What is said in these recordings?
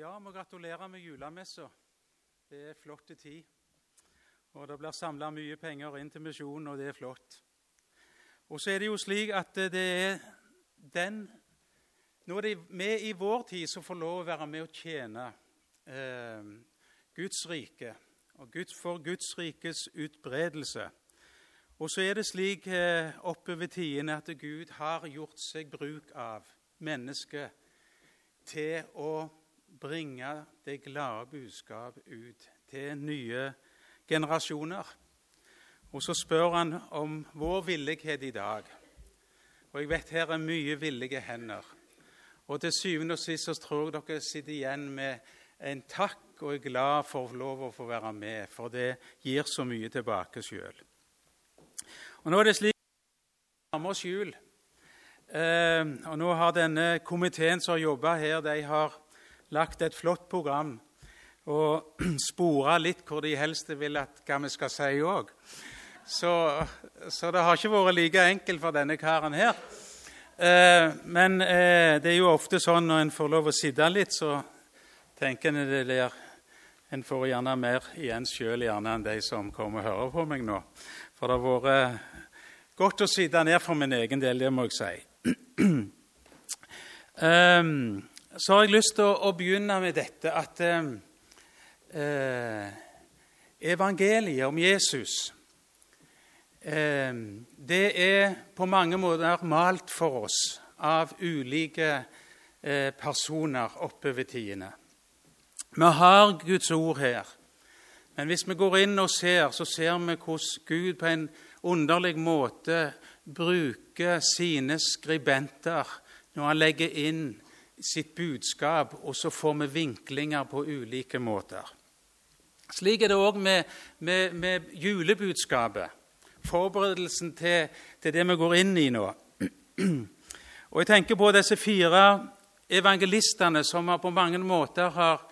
Ja, må gratulere med julemessa. Det er flott tid. Og det blir samla mye penger inn til misjonen, og det er flott. Og så er det jo slik at det er den Nå er det vi i vår tid som får lov å være med og tjene eh, Guds rike og Guds, for Guds rikes utbredelse. Og så er det slik eh, oppover tidene at Gud har gjort seg bruk av mennesket til å bringe det glade budskap ut til nye generasjoner. Og så spør han om vår villighet i dag. Og jeg vet her er mye villige hender. Og til syvende og sist så tror jeg dere sitter igjen med en takk og er glad for lov å få være med, for det gir så mye tilbake sjøl. Og nå er det slik at vi nærmer oss jul. Eh, og nå har denne komiteen som har jobba her, de har lagt et flott program og spora litt hvor de helst vil at hva vi skal si òg. Så, så, det har ikke vært like enkelt for denne karen her. Eh, men eh, det er jo ofte sånn når en får lov å sitte litt, så tenker en det der En får gjerne mer igjen sjøl enn de som kommer og hører på meg nå. For det har vært godt å sitte ned for min egen del, det må jeg si. um, så har jeg lyst til å, begynne med dette at eh, eh, evangeliet om Jesus eh, Det er på mange måter malt for oss av ulike eh, personer oppover tidene. Vi har Guds ord her. Men hvis vi går inn og ser, så ser vi hvordan Gud på en underlig måte bruker sine skribenter når han legger inn sitt budskap, og så får vi vinklinger på ulike måter. Slik er det òg med, med, med, julebudskapet, forberedelsen til, til, det vi går inn i nå. Og Jeg tenker på disse fire evangelistene som på mange måter har,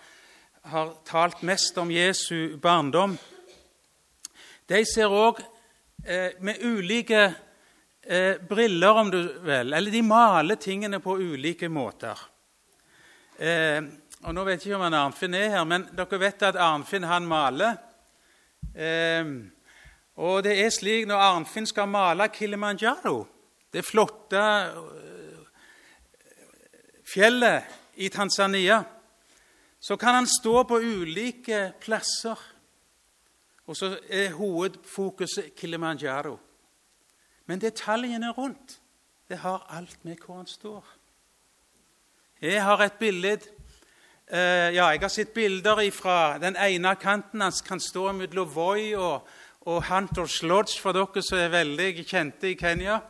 har talt mest om Jesu barndom. De ser òg eh, med ulike eh, briller, om du vil, eller de maler tingene på ulike måter. Eh, og Nå vet jeg ikke om Arnfinn er her, men dere vet at Arnfinn han maler. Eh, og det er slik når Arnfinn skal male Kilimanjaro, det flotte eh, fjellet i Tanzania, så kan han stå på ulike plasser. Og så er hovedfokuset Kilimanjaro. Men detaljene rundt det har alt med hvor han står. Jeg har et bilde eh, ja, Jeg har sett bilder fra den ene kanten. Han kan stå mellom Voi og, og Hunters Lodge, for dere som er veldig kjente i Kenya.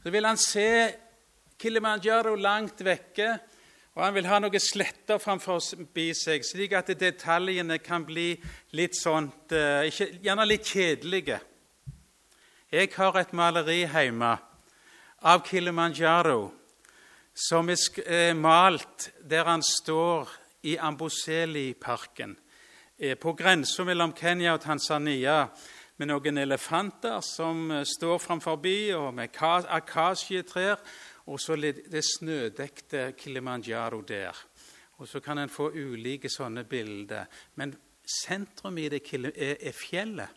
Så vil han se Kilimanjaro langt vekke, og han vil ha noen sletter framfor seg, slik at detaljene kan bli litt sånt, eh, gjerne litt kjedelige. Jeg har et maleri hjemme av Kilimanjaro som er malt der han står i Amboseli-parken, eh, på grensa mellom Kenya og Tanzania, med noen elefanter som eh, står framfor, og med akasjetrær, og så det snødekte Kilimanjaro der. Og så kan en få ulike sånne bilder. Men sentrum i det er fjellet.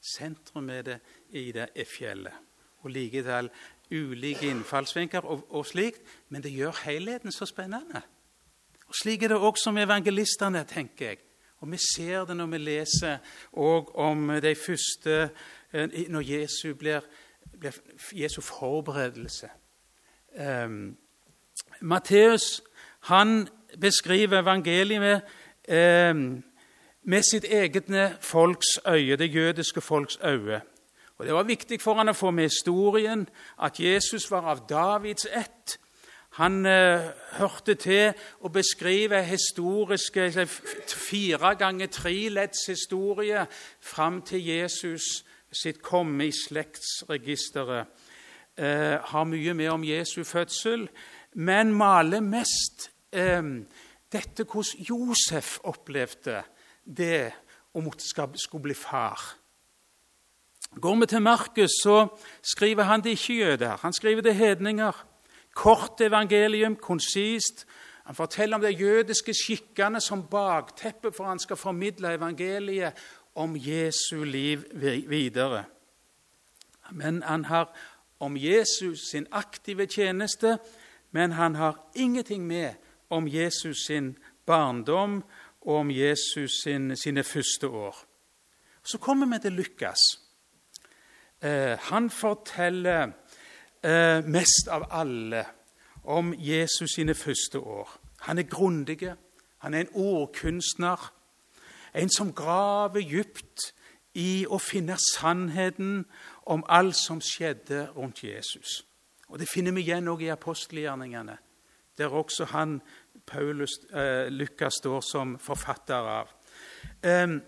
Sentrum i det er fjellet. Og likevel ulike innfallsvinkler og, og, slikt, men det gjør helheten så spennende. Og Slik er det også med evangelistene, tenker jeg. Og Vi ser det når vi leser om de første eh, Når Jesu blir, blir Jesu forberedelse. Um, Matteus han beskriver evangeliet med, um, med sitt eget folks øye, det jødiske folks øye. Og Det var viktig for han å få med historien, at Jesus var av Davids ett. Han eh, hørte til å beskrive historiske fire ganger tre ledds historie fram til Jesus sitt komme i slektsregisteret. Eh, har mye med om Jesu fødsel, men maler mest eh, dette hvordan Josef opplevde det å skulle bli far. Går vi til Markus, så skriver han det ikke jøder. Han skriver det hedninger. Kort evangelium, konsist. Han forteller om de jødiske skikkene som bakteppe for han skal formidle evangeliet om Jesu liv videre. Men han har om Jesus sin aktive tjeneste, men han har ingenting med om Jesus sin barndom og om Jesus sin, sine første år. Så kommer vi til Lukas. Eh, han forteller eh, mest av alle om Jesus sine første år. Han er grundig, han er en ordkunstner, en som graver dypt i å finne sannheten om alt som skjedde rundt Jesus. Og Det finner vi igjen også i apostelgjerningene, der også han, Paulus, eh, Lukas står som forfatter av. Eh,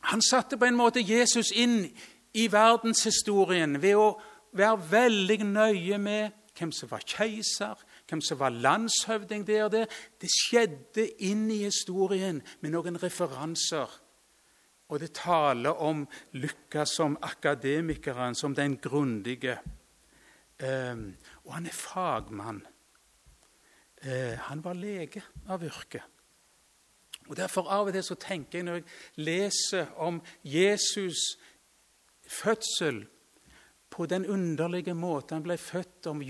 han satte på en måte Jesus inn i verdenshistorien ved å være veldig nøye med hvem som var keiser, hvem som var landshøvding der. Det, det skjedde inn i historien med noen referanser og det taler om Lukas som akademikeren, som den grundige. Um, og han er fagmann. Uh, han var lege av yrke. Og Derfor av og til så tenker jeg når jeg leser om Jesus' fødsel på den underlige måten han ble født, om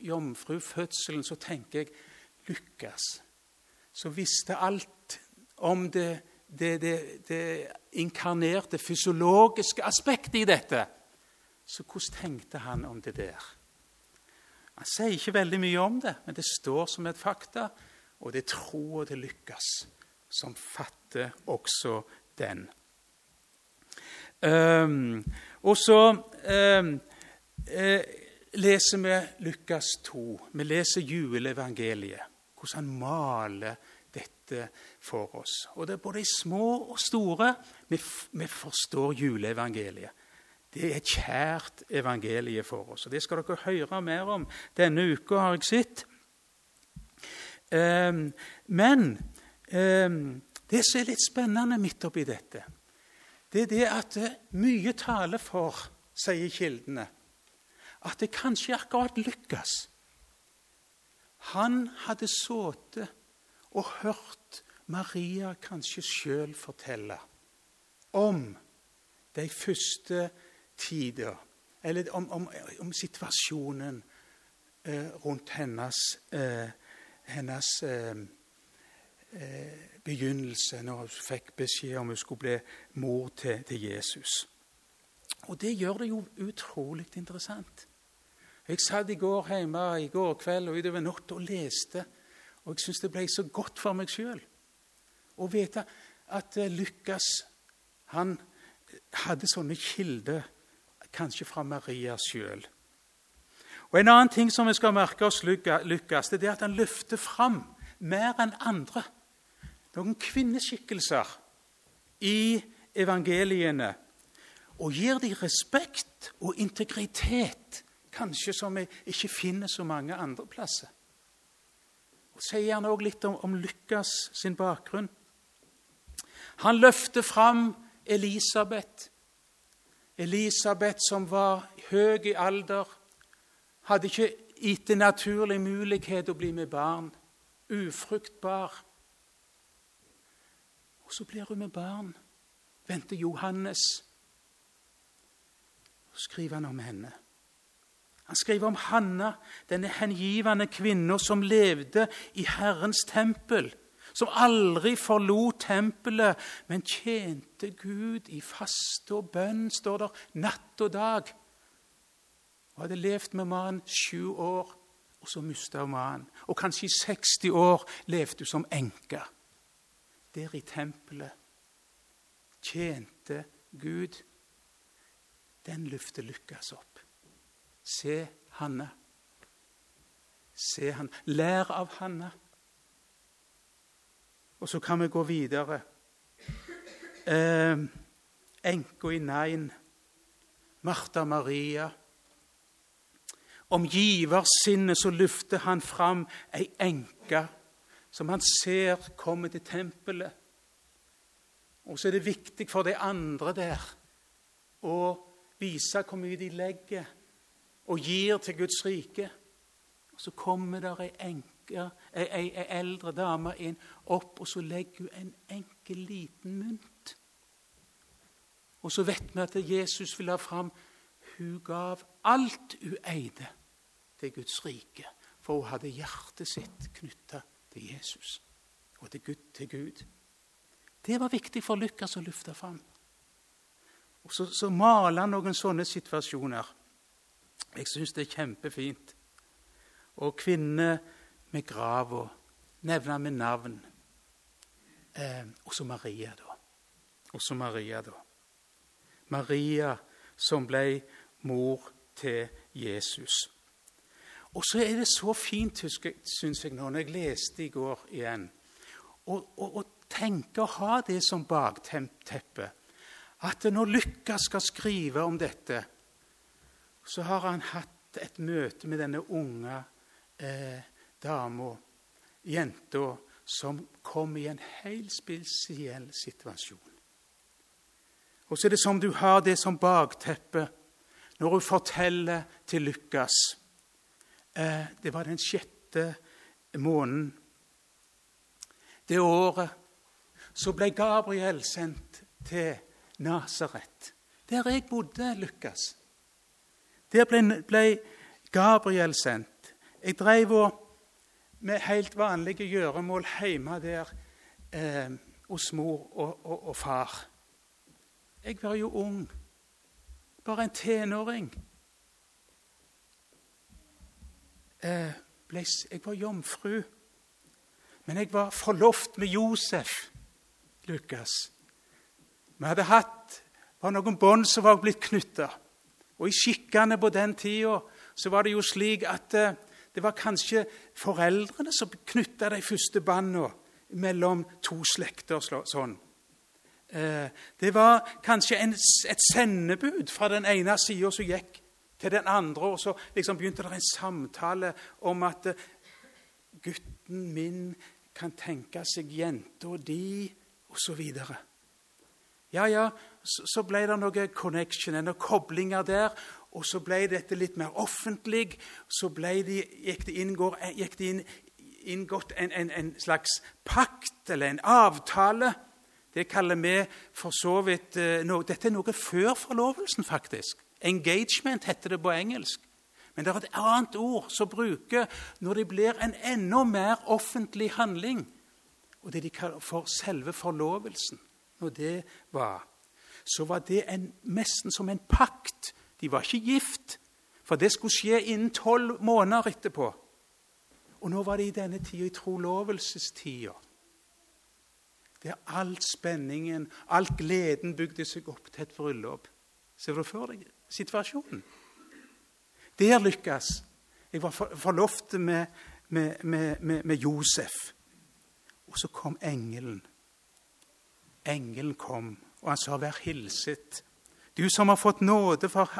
jomfrufødselen, så tenker jeg Lukas, som visste alt om det det, det, det inkarnerte fysiologiske aspektet i dette. Så hvordan tenkte han om det der? Han sier ikke veldig mye om det, men det står som et fakta. Og det er troa til Lukas som fatter også den. Um, og så um, uh, leser vi Lukas 2. Vi leser juleevangeliet. Hvordan han maler dette for oss. Og det er både små og store. Vi, vi forstår juleevangeliet. Det er et kjært evangelie for oss. og Det skal dere høre mer om denne uka, har jeg sett. Um, men um, det som er litt spennende midt oppi dette, det er det at mye taler for, sier kildene, at det kanskje akkurat lykkes. Han hadde sittet og hørt Maria kanskje sjøl fortelle om de første tider, eller om, om, om situasjonen eh, rundt hennes, eh, hennes eh, eh begynnelse, når hun fikk beskjed om hun skulle bli mor til, til Jesus. Og det gjør det jo utrolig interessant. Jeg satt i går hjemme i går kveld og utover natta og leste og jeg syns det ble så godt for meg sjøl å vite at eh, Lukas han hadde sånne kilder, kanskje fra Maria sjøl. Og En annen ting som vi skal merke oss Lukas, det er at han løfter fram mer enn andre noen kvinneskikkelser i evangeliene og gir dem respekt og integritet, kanskje som vi ikke finner så mange andre plasser. Og sier han òg litt om, om Lukas sin bakgrunn. Han løfter fram Elisabeth. Elisabeth som var høy i alder, hadde ikke gitt naturlig mulighet å bli med barn. Ufruktbar. Så blir hun med barn. Venter Johannes. Så skriver han om henne. Han skriver om Hanna, denne hengivende kvinna som levde i Herrens tempel. Som aldri forlot tempelet, men tjente Gud i faste og bønn, står der, natt og dag. Hun hadde levd med mannen sju år, og så mista hun mannen. Og kanskje i 60 år levde hun som enke. Der i tempelet. Tjente Gud. Den løfter Lukas opp. Se Hanne. Se han. Lær av Hanne. Og så kan vi gå videre. Eh, Enka i Nain, Martha Maria. Om giversinnet så løfter han fram ei enke som han ser komme til tempelet. Og så er det viktig for de andre der å vise hvor mye de legger og gir til Guds rike. Og så kommer der ei enke, ei, ei, ei eldre dame inn, opp, og så legger hun en enkel, liten mynt. Og så vet vi at Jesus vil ha fram Hun gav alt hun eide, til Guds rike. For hun hadde hjertet sitt knytta til Jesus og til Gud, til Gud. Det var viktig for Lukas å løfte fram. Og så, så maler han noen sånne situasjoner. Jeg syns det er kjempefint. Og kvinner med grava nevner med navn. Eh, også Maria, da. Også Maria, da. Maria som ble mor til Jesus. Og så er det så fint, syns jeg, nå, når jeg leste i går igjen, å tenke å ha det som bakteppe at når Lukas skal skrive om dette, så har han hatt et møte med denne unge eh, dama, jenta, som kom i en helt spesiell situasjon. Og så er det som du har det som bakteppe når hun forteller til Lukas. Eh, det var den sjette måneden. Det året så ble Gabriel sendt til Nasaret, der jeg bodde, Lukas. Der ble, ble Gabriel sendt. Jeg drev med helt vanlige gjøremål hjemme der eh, hos mor og, og, og, far. Jeg var jo ung. Bare en tenåring. Eh, ble, jeg var jomfru. Men jeg var forlovt med Josef, Lukas. Vi hadde hatt var noen bånd som var blitt knytta. Og i skikkene på den tida så var det jo slik at eh, det var kanskje foreldrene som knytta de første båndene mellom to slekter. sånn. Eh, det var kanskje en, et sendebud fra den ene sida som gikk til den andre, og så liksom begynte det en samtale om at eh, gutten min kan tenke seg jenta di, osv. Ja, ja, så ble det noe connection, noen koblinger der. Og så ble dette litt mer offentlig. Så de, gikk det, inngår, gikk det inn, inngått en, en, en, slags pakt, eller en avtale. Det kaller vi for så vidt eh, no, Dette er noe før forlovelsen, faktisk. Engagement heter det på engelsk. Men det er et annet ord som bruker når det blir en enda mer offentlig handling. Og det de kaller for selve forlovelsen når det var, så var det en, nesten som en pakt. De var ikke gift, for det skulle skje innen tolv måneder etterpå. Og nå var det i denne tida, i trolovelsestida, der all spenningen, all gleden bygde seg opp til et bryllup. Ser du for deg situasjonen? Der lykkes. Jeg var forlovet med, med, med, med Josef. Og så kom engelen Engelen kom, og han sa, 'Vær hilset, du som har fått nåde, for,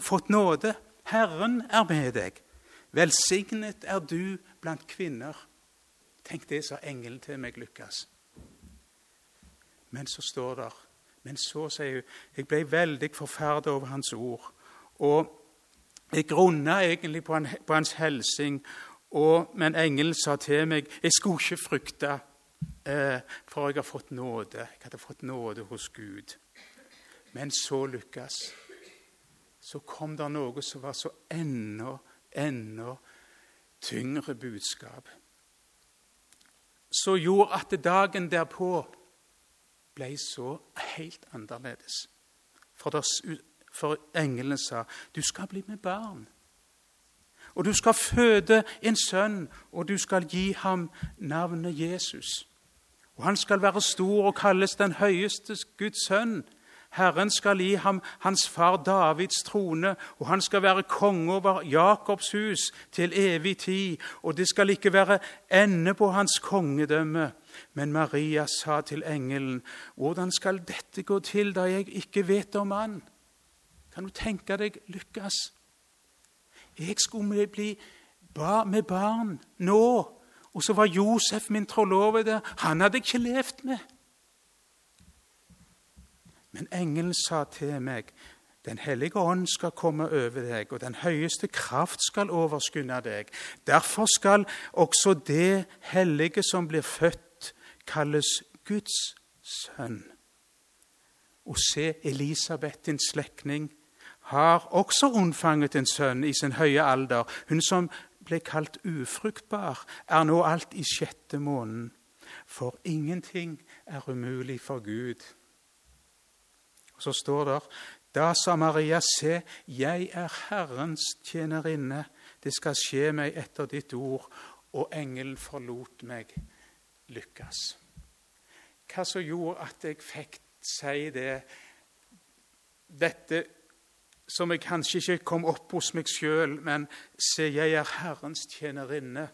fått nåde. Herren er med deg. Velsignet er du blant kvinner.' Tenk det, sa engelen til meg, Lukas. Men så står det Men så, sier hun, jeg ble veldig forferdet over hans ord. Og jeg grunna egentlig på, han, på hans hilsing, men engelen sa til meg jeg skulle ikke frykte eh, for jeg har fått nåde. Jeg hadde fått nåde hos Gud. Men så lykkes. Så kom det noe som var så enda, enda tyngre budskap. Som gjorde at dagen derpå ble så helt annerledes. For, for englene sa du skal bli med barn. Og du skal føde en sønn, og du skal gi ham navnet Jesus. Og han skal være stor og kalles den høyeste Guds sønn. Herren skal gi ham hans far Davids trone, og han skal være konge over Jakobs hus til evig tid, og det skal ikke være ende på hans kongedømme. Men Maria sa til engelen, hvordan skal dette gå til da jeg ikke vet om han? Kan du tenke deg lykkes? Jeg skulle bli med barn nå og så var Josef min trollovede. Han hadde jeg ikke levd med. Men engelen sa til meg, Den hellige ånd skal komme over deg, og den høyeste kraft skal overskynde deg. Derfor skal også det hellige som blir født, kalles Guds sønn. Og se, Elisabeth, din slektning, har også unnfanget en sønn i sin høye alder. Hun som ble kalt ufruktbar, er nå alt i sjette måneden. For ingenting er umulig for Gud. Og Så står det da sa Maria, se, jeg er Herrens tjenerinne, det skal skje meg etter ditt ord. Og engelen forlot meg. Lykkes. Hva som gjorde at jeg fikk si det, dette som jeg kanskje ikke kom opp hos meg sjøl, men se, jeg er Herrens tjenerinne.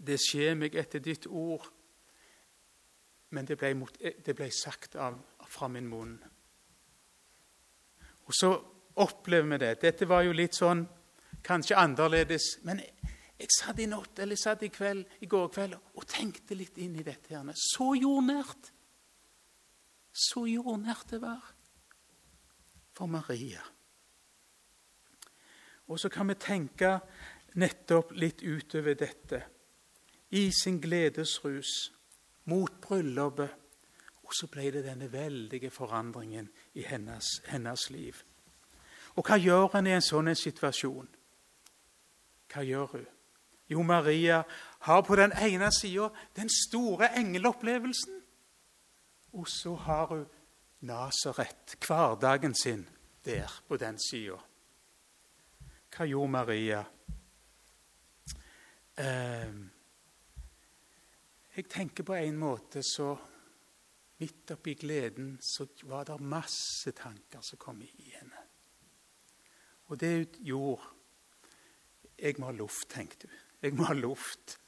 Det skjer meg etter ditt ord. Men det ble, det ble sagt av, fra min munn. Og så opplever vi det. Dette var jo litt sånn kanskje annerledes. Men jeg, satt i natt, eller satt i kveld, i går kveld og tenkte litt inn i dette. her. Så jordnært. Så jordnært det var for Maria. Og så kan vi tenke nettopp litt utover dette. I sin gledesrus, mot bryllupet. Og så ble det denne veldige forandringen i hennes, hennes liv. Og hva gjør en i en sånn situasjon? Hva gjør hun? Jo, Maria har på den ene sida den store engelopplevelsen. Og så har hun Nasaret, hverdagen sin, der på den sida. Hva gjorde Maria? Eh, jeg tenker på en måte så Midt oppi gleden så var det masse tanker som kom i henne. Og det hun gjorde Jeg må ha luft, tenkte hun. Jeg må ha luft.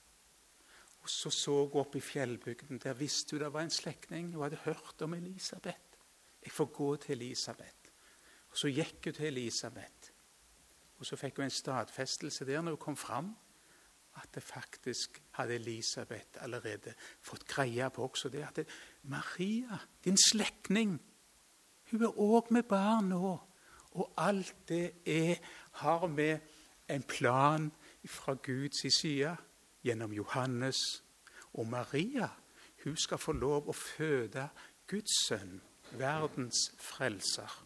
Og så så hun opp i fjellbygden. Der visste hun det var en slektning. Hun hadde hørt om Elisabeth. Jeg får gå til Elisabeth. Og Så gikk hun til Elisabeth. Og så fikk hun en stadfestelse der når hun kom fram, at det faktisk hadde Elisabeth allerede fått greie på også det. At det, Maria, din slektning, hun er òg med barn nå. Og alt det er, har vi en plan fra Guds side gjennom Johannes. Og Maria, hun skal få lov å føde Guds sønn verdens frelser.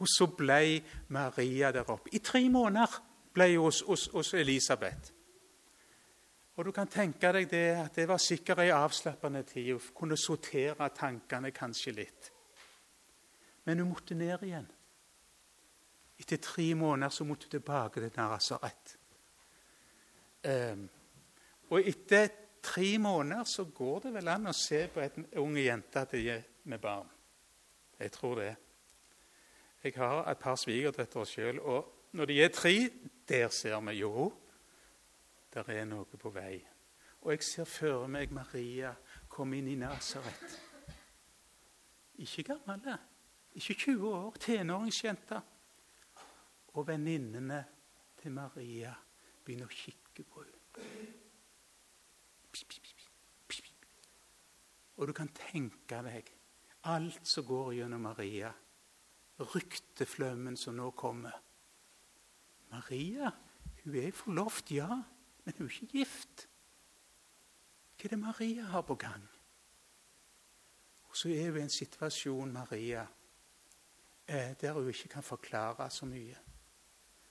Og så ble Maria der oppe. I tre måneder ble hun hos, hos, hos Elisabeth. Og du kan tenke deg det at det var sikkert ei avslappende tid. Hun kunne sortere tankene kanskje litt. Men hun måtte ned igjen. Etter tre måneder så måtte hun tilbake til Nasaret. Um, og etter tre måneder så går det vel an å se på en unge jente at de med barn. Jeg tror det. Jeg har et par svigerdøtre sjøl, og når de er tre, der ser vi jo der er noe på vei. Og jeg ser for meg Maria komme inn i Nasaret. Ikke gammel, ikke 20 år, tenåringsjente. Og venninnene til Maria begynner å kikke på henne. Og du kan tenke deg alt som går gjennom Maria. Rykteflømmen som nå kommer. Maria hun er forlovt, ja, men hun er ikke gift. Hva er det Maria har på gang? Og Så er hun i en situasjon, Maria, eh, der hun ikke kan forklare så mye.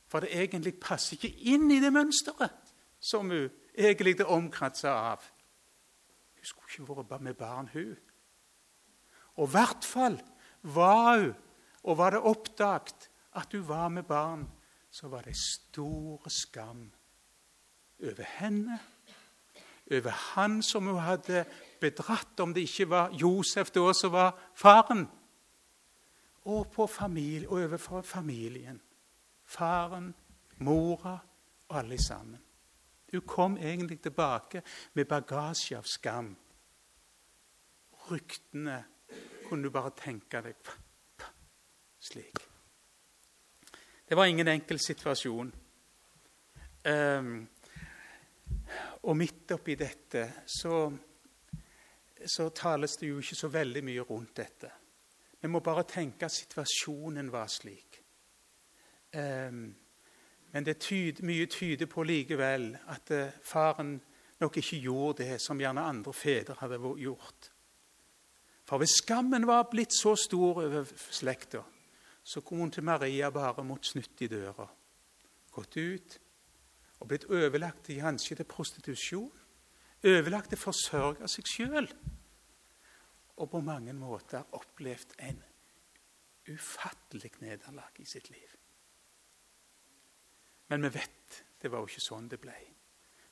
For det egentlig passer ikke inn i det mønsteret som hun egentlig er omkransa av. Hun skulle ikke vært med barn, hun. Og i hvert fall var hun, og var det oppdaget at hun var med barn, så var det stor skam over henne, over han som hun hadde bedratt, om det ikke var Josef da som var faren, og på familie, og overfor familien. Faren, mora og alle sammen. Hun kom egentlig tilbake med bagasje av skam. Ryktene kunne du bare tenke deg slik. Det var ingen enkel situasjon. Um, og midt oppi dette så, så tales det jo ikke så veldig mye rundt dette. Vi må bare tenke at situasjonen var slik. Um, men det tyder, mye tyder på likevel at uh, faren nok ikke gjorde det som gjerne andre fedre hadde gjort. For hvis skammen var blitt så stor over slekta, så kom hun til Maria bare mot snutt i døra. Gått ut og blitt overlagt til kanskje til prostitusjon. Overlagt til å forsørge seg sjøl. Og på mange måter opplevd en ufattelig nederlag i sitt liv. Men vi vet det var jo ikke sånn det ble.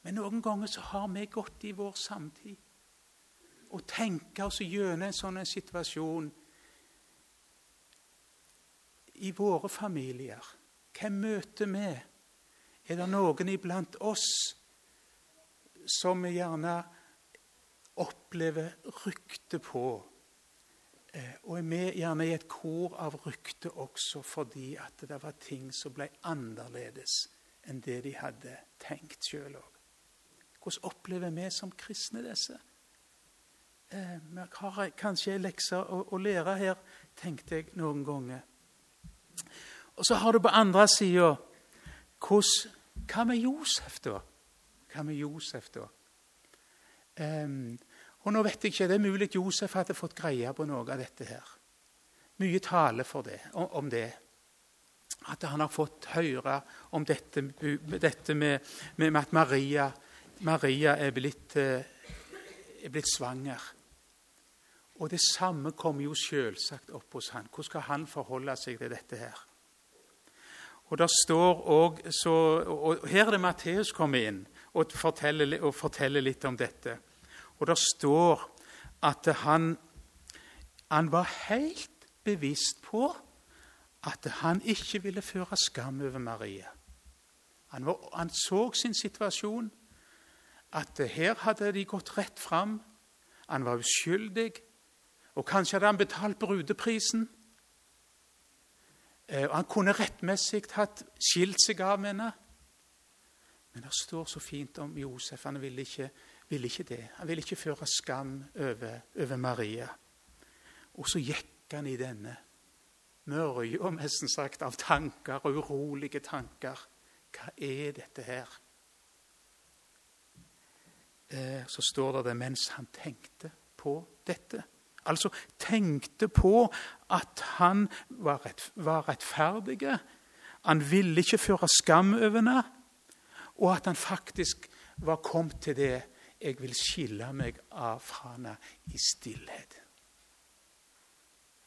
Men noen ganger så har vi gått i vår samtid og tenke oss gjennom en sånn situasjon i våre familier. Hvem møter vi? Er det noen iblant oss som vi gjerne opplever rykte på? Eh, og er med gjerne i et kor av rykte også fordi at det var ting som ble annerledes enn det de hadde tenkt sjøl òg. Hvordan opplever vi som kristne disse? Eh, vi har kanskje en lekse å, å, lære her, tenkte jeg noen ganger. Og så har du på andre sida hva med Josef, da? Hva med Josef, da? Um, og nå vet jeg ikke, Det er mulig Josef hadde fått greie på noe av dette. her. Mye tale for det, om, det. At han har fått høre om dette, dette med, med, at Maria, Maria er, blitt, eh, er blitt svanger. Og det samme kommer jo selvsagt opp hos han. Hvordan skal han forholde seg til dette her? Og også, og Her er det Matteus kommer inn og forteller, og forteller, litt om dette. Og der står at han, han var helt bevisst på at han ikke ville føre skam over Maria. Han, var, han så sin situasjon, at her hadde de gått rett fram. Han var uskyldig. Og kanskje hadde han betalt brudeprisen. Eh, og han kunne rettmessig hatt skilt seg av med henne. Men det står så fint om Josef. Han ville ikke, ville ikke det. Han ville ikke føre skam over, over, Maria. Og så gikk han i denne mørja, nesten sagt av tanker urolige tanker. Hva er dette her? Eh, så står det det mens han tenkte på dette altså tenkte på at han var, rett, var rettferdig. Han ville ikke føre skam over henne, og at han faktisk var kommet til det jeg vil skille meg av fra henne i stillhet.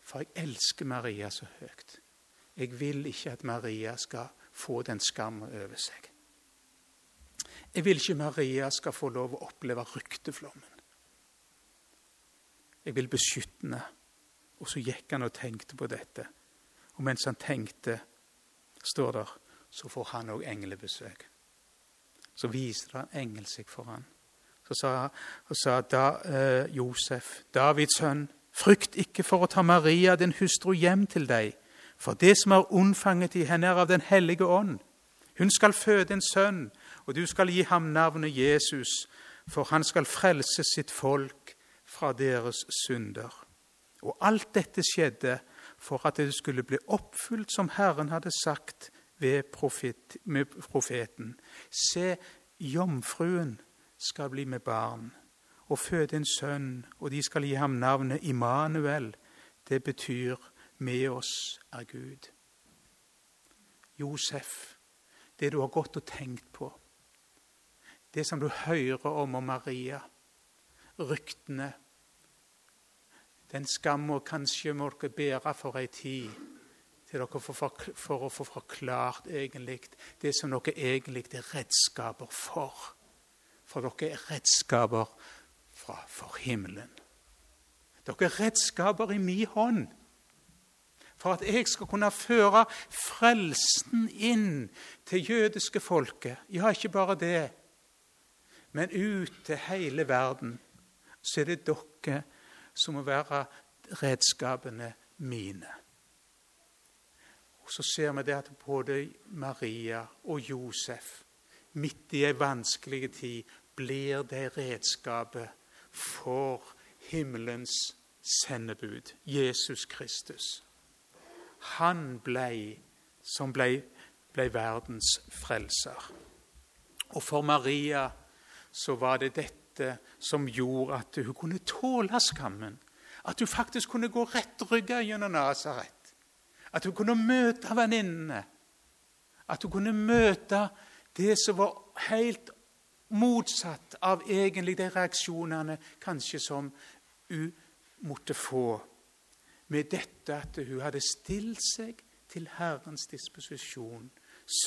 For jeg elsker Maria så høyt. Jeg vil ikke at Maria skal få den skammen over seg. Jeg vil ikke Maria skal få lov å oppleve rykteflommen. Jeg vil beskytte henne. Og så gikk han og tenkte på dette. Og mens han tenkte, står der, så får han òg englebesøk. Så viser en engel seg for han. Så sa, og sa da, eh, Josef, Davids sønn, frykt ikke for å ta Maria, din hustru, hjem til deg, for det som er unnfanget i henne, er av Den hellige ånd. Hun skal føde en sønn, og du skal gi ham navnet Jesus, for han skal frelse sitt folk fra deres synder. Og alt dette skjedde for at det skulle bli oppfylt som Herren hadde sagt ved profet, med profeten. Se, jomfruen skal bli med barn og føde en sønn, og de skal gi ham navnet Immanuel. Det betyr 'med oss er Gud'. Josef, det du har gått og tenkt på, det som du hører om om Maria, ryktene. Den skamma kanskje må dere bære for ei tid til dere for, for, å få forklart egentlig det som dere egentlig er redskaper for. For dere er redskaper fra, for himmelen. Dere er redskaper i min hånd for at jeg skal kunne føre frelsen inn til jødiske folket. Ja, ikke bare det, men ut til hele verden så er det dere som må være redskapene mine. Og Så ser vi det at både Maria og Josef midt i ei vanskelig tid blir det redskapet for himmelens sendebud, Jesus Kristus. Han ble som ble, ble verdens frelser. Og for Maria så var det dette som gjorde at hun kunne tåle skammen. At hun faktisk kunne gå rettrygga gjennom Nasaret. At hun kunne møte venninnene. At hun kunne møte det som var helt motsatt av egentlig de reaksjonene kanskje som hun måtte få. Med dette at hun hadde stilt seg til Herrens disposisjon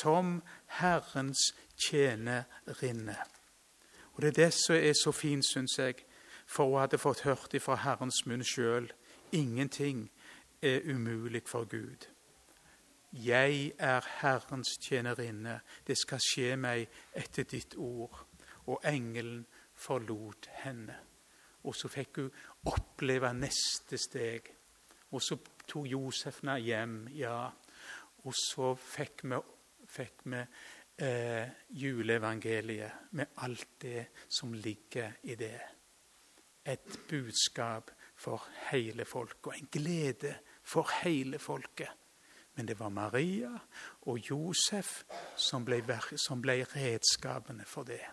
som Herrens tjenerinne. Og Det er det som er så fint, syns jeg, for hun hadde fått hørt fra Herrens munn sjøl ingenting er umulig for Gud. Jeg er Herrens tjenerinne, det skal skje meg etter ditt ord. Og engelen forlot henne. Og så fikk hun oppleve neste steg. Og så tok Josef henne hjem, ja. Og så fikk vi, fikk vi eh, juleevangeliet med alt det som ligger i det. Et budskap for hele folket, og en glede for hele folket. Men det var Maria og Josef som ble, som ble redskapene for det.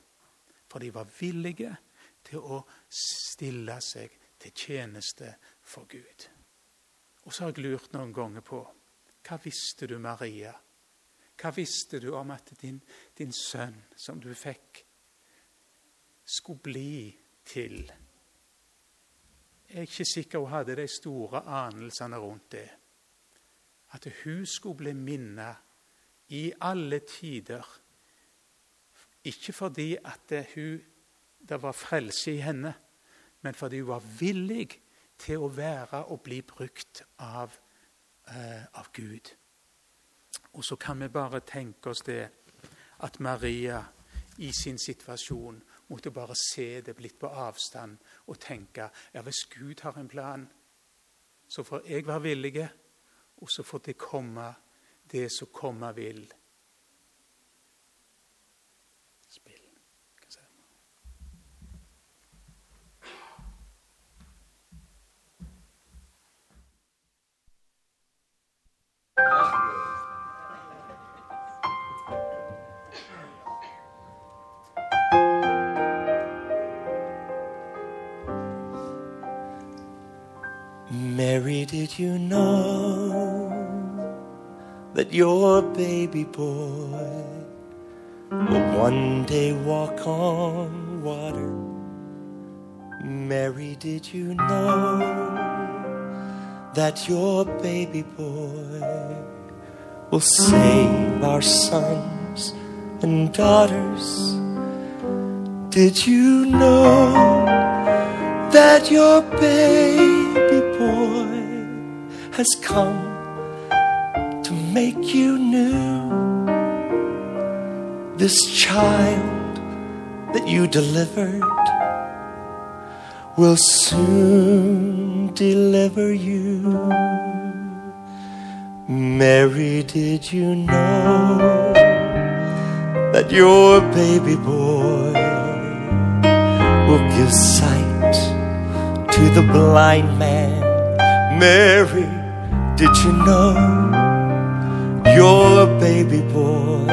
For de var villige til å stille seg til tjeneste for Gud. Og så har jeg lurt noen ganger på hva visste du, Maria? Hva visste du om at din, din sønn, som du fikk, skulle bli til? Jeg er ikke sikker hun hadde de store anelsene rundt det at hun skulle bli minnet i alle tider. Ikke fordi at hun, det var frelse i henne, men fordi hun var villig til å være og bli brukt av, eh, av Gud. Og så kan vi bare tenke oss det at Maria i sin situasjon måtte bare se det blitt på avstand og tenke ja, hvis Gud har en plan, så får jeg være villig og så får det komme det som komme vil. Spill. Mary, did you know that your baby boy will one day walk on water? Mary, did you know that your baby boy will save our sons and daughters? Did you know that your baby boy has come to make you new? This child that you delivered will soon deliver you. Mary, did you know that your baby boy will give sight to the blind man? Mary, did you know your baby boy?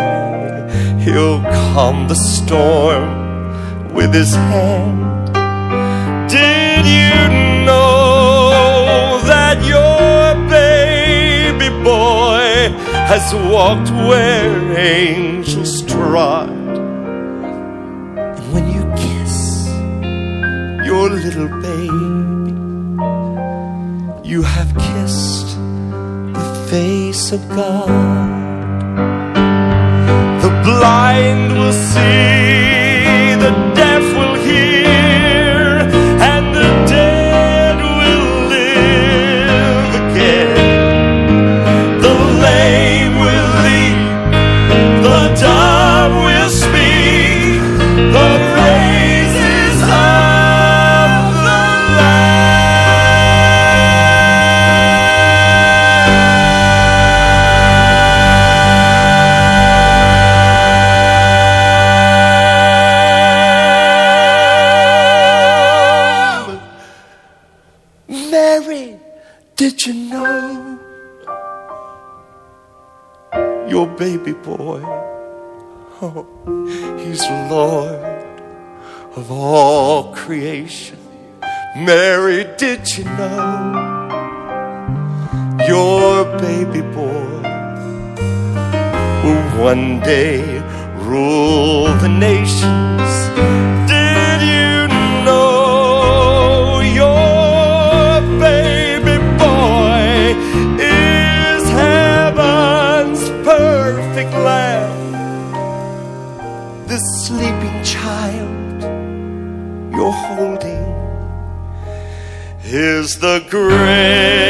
He'll calm the storm with his hand. Did you know that your baby boy has walked where angels trod? And when you kiss your little baby, you have face of God. The blind will see, your baby boy will one day rule the nations? Did you know your baby boy is heaven's perfect lamb? The sleeping child you're holding is the great